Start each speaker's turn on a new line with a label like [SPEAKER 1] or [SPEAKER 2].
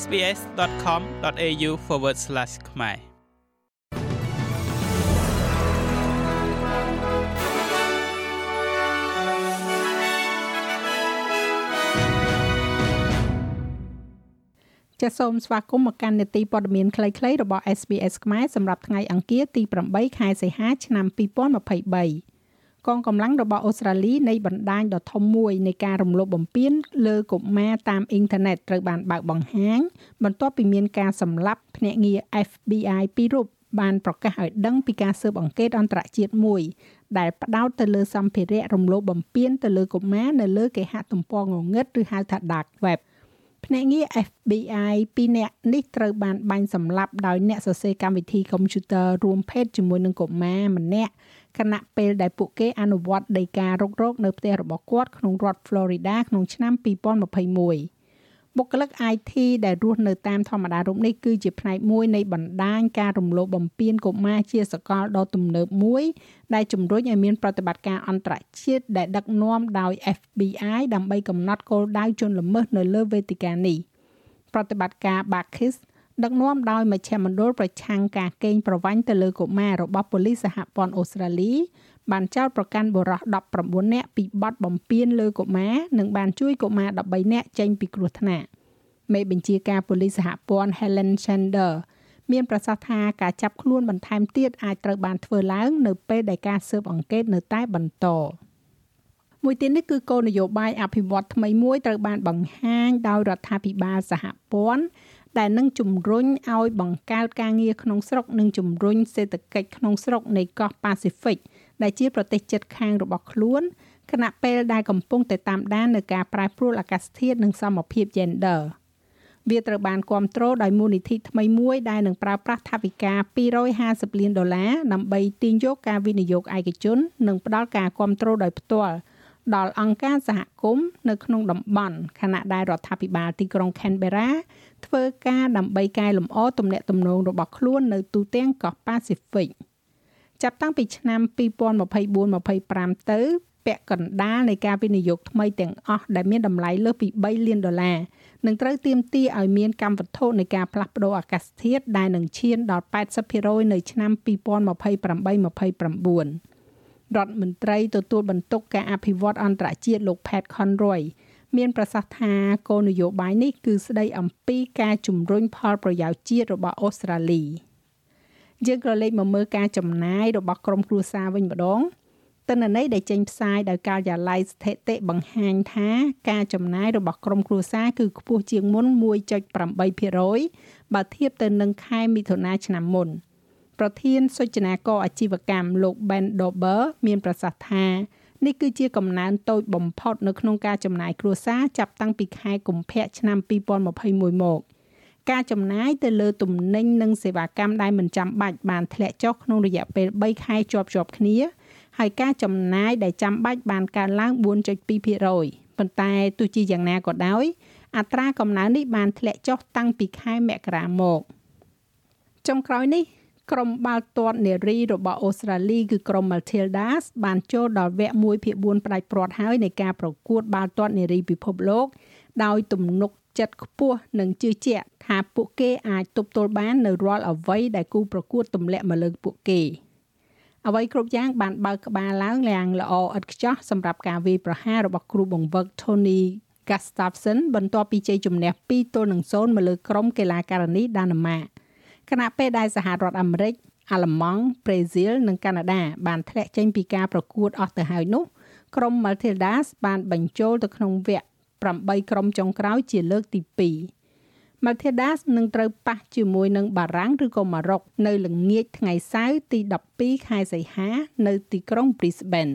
[SPEAKER 1] sbs.com.au/ ខ្មែរ
[SPEAKER 2] ចាសសូមស្វាគមន៍មកកាន់នេតិព័ត៌មានខ្លីៗរបស់ SBS ខ្មែរសម្រាប់ថ្ងៃអង្គារទី8ខែសីហាឆ្នាំ2023 កងកម្លាំងរបស់អូស្ត្រាលីនៃបណ្ដាញដ៏ធំមួយនៃការរំលោភបំពានលើកុមារតាមអ៊ីនធឺណិតត្រូវបានបើកបង្ហាញបន្ទាប់ពីមានការសម្លាប់ភ្នាក់ងារ FBI ពីររូបបានប្រកាសឲ្យដឹងពីការស៊ើបអង្កេតអន្តរជាតិមួយដែលផ្ដោតទៅលើសម្ភារៈរំលោភបំពានទៅលើកុមារនៅលើគេហទំព័รงងឹតឬហៅថា Dark Web ភ្នាក់ងារ FBI ពីរនាក់នេះត្រូវបានបាញ់សម្លាប់ដោយអ្នកសរសេរកម្មវិធីកុំព្យូទ័ររួមភេទជាមួយនឹងកុមារម្នាក់ ខណៈពេលដែលពួកគេអនុវត្តដីការុករកនៅផ្ទះរបស់គាត់ក្នុងរដ្ឋ Florida ក្នុងឆ្នាំ2021បុគ្គលិក IT ដែលរស់នៅតាមធម្មតារូបនេះគឺជាផ្នែកមួយនៃបណ្ដាញការរំលោភបំពានកុមារជាសកលដ៏ទំនើបមួយដែលជំរុញឲ្យមានប្រតិបត្តិការអន្តរជាតិដែលដឹកនាំដោយ FBI ដើម្បីកំណត់គោលដៅជនល្មើសនៅលើវេទិកានេះប្រតិបត្តិការ Bakis ដឹកនាំដោយមជ្ឈមណ្ឌលប្រឆាំងការកេងប្រវ័ញ្ចទៅលើកុមាររបស់ប៉ូលីសសហព័ន្ធអូស្ត្រាលីបានចោទប្រកាន់បុរស19នាក់ពីបទបំពានលើកុមារនិងបានជួយកុមារ13នាក់ចេញពីគ្រោះថ្នាក់មេបញ្ជាការប៉ូលីសសហព័ន្ធ Helen Chander មានប្រសាសន៍ថាការចាប់ខ្លួនបន្ថែមទៀតអាចត្រូវបានធ្វើឡើងនៅពេលដែលការស៊ើបអង្កេតនៅតែបន្តមួយទៀតនេះគឺគោលនយោបាយអភិវឌ្ឍថ្មីមួយត្រូវបានបង្ហាញដោយរដ្ឋាភិបាលសហព័ន្ធ ដែលនឹងជំរុញឲ្យបង្កើតការងារក្នុងស្រុកនិងជំរុញសេដ្ឋកិច្ចក្នុងស្រុកនៃកោះប៉ាស៊ីហ្វិកដែលជាប្រទេសជិតខាងរបស់ខ្លួនខណៈពេលដែលកំពុងតែតាមដាននឹងការប្រែប្រួលអាកាសធាតុនិងសមភាព gender វាត្រូវបានគ្រប់គ្រងដោយមូលនិធិថ្មីមួយដែលនឹងប្រើប្រាស់ថវិកា250លានដុល្លារដើម្បីទាញយកការវិនិយោគឯកជន និងផ្ដល់ការគ្រប់គ្រងដោយផ្ទាល់ ដល់អង្គការសហគមន៍នៅក្នុងតំបន់ខណៈដែលរដ្ឋាភិបាលទីក្រុង Canberra ធ្វើការដើម្បីកែលម្អទំនាក់ទំនងរបស់ខ្លួននៅទូទាំងកោះ Pacific ចាប់តាំងពីឆ្នាំ2024-25ទៅពាក់កណ្ដាលនៃការវិនិយោគថ្មីទាំងអស់ដែលមានតម្លៃលើសពី3លានដុល្លារនឹងត្រូវទាមទារឲ្យមានកម្មវត្ថុនៃការផ្លាស់ប្តូរអាកាសធាតុដែលនឹងឈានដល់80%នៅឆ្នាំ2028-29 រដ្ឋមន្ត្រីទទួលបន្ទុកការអភិវឌ្ឍអន្តរជាតិលោក Pat Conroy មានប្រសាសន៍ថាគោលនយោបាយនេះគឺស្ដីអំពីការជំរុញផលប្រយោជន៍ជាតិរបស់អូស្ត្រាលីយើងក៏លេខមកមើលការចំណាយរបស់ក្រុមគ្រួសារវិញម្ដងទិន្នន័យដែលចេញផ្សាយដោយការិយាល័យស្ថិតិបង្ហាញថាការចំណាយរបស់ក្រុមគ្រួសារគឺខ្ពស់ជាងមុន1.8%បើធៀបទៅនឹងខែមិថុនាឆ្នាំមុន ប្រធានសុចនាករអាជីវកម្មលោក Ben Dober មានប្រសាសន៍ថានេះគឺជាកំណើនតូចបំផុតនៅក្នុងការចំណាយគ្រួសារចាប់តាំងពីខែកុម្ភៈឆ្នាំ2021មកការចំណាយទៅលើទំនិញនិងសេវាកម្មដែលមិនចាំបាច់បានធ្លាក់ចុះក្នុងរយៈពេល3ខែជាប់ៗគ្នាហើយការចំណាយដែលចាំបាច់បានកើនឡើង4.2%ប៉ុន្តែទោះជាយ៉ាងណាក៏ដោយ អត្រាកំណើននេះបានធ្លាក់ចុះតាំងពីខែមករាមកចុងក្រោយនេះ ក្រុមបាល់ទាត់នារីរបស់អូស្ត្រាលីគឺក្រុម Matildas បានចូលដល់វគ្គ1ភាគ4ផ្ដាច់ព្រាត់ហើយនៃការប្រកួតបាល់ទាត់នារីពិភពលោកដោយទំនុកចិត្តខ្ពស់និងជឿជាក់ថាពួកគេអាចទប់ទល់បាននៅរាល់អ្វីដែលគូប្រកួតទម្លាក់មកលើពួកគេ។អ្វីគ្រប់យ៉ាងបានបើកក្បាលឡើងយ៉ាងល្អឥតខ្ចោះសម្រាប់ការវាយប្រហាររបស់គ្រូបង្វឹក Tony Gustafsson បន្ទាប់ពីជ័យជំនះ2ទល់នឹង0មកលើក្រុមកីឡាការិនីដាណឺម៉ាក ខណៈពេលដែលសហរដ្ឋអាមេរិកអាល្លឺម៉ង់ប្រេស៊ីលនិងកាណាដាបានធ្លាក់ចេញពីការប្រកួតអស់ទៅហើយនោះក្រុម Matildas បានបញ្ចូលទៅក្នុងវគ្គ8ក្រុមចុងក្រោយជាលើកទី2 Matildas នឹងត្រូវប៉ះជាមួយនឹងបារាំងឬក៏ម៉ារ៉ុកនៅល្ងាចថ្ងៃសៅរ៍ទី12ខែសីហា នៅទីក្រុង Brisbane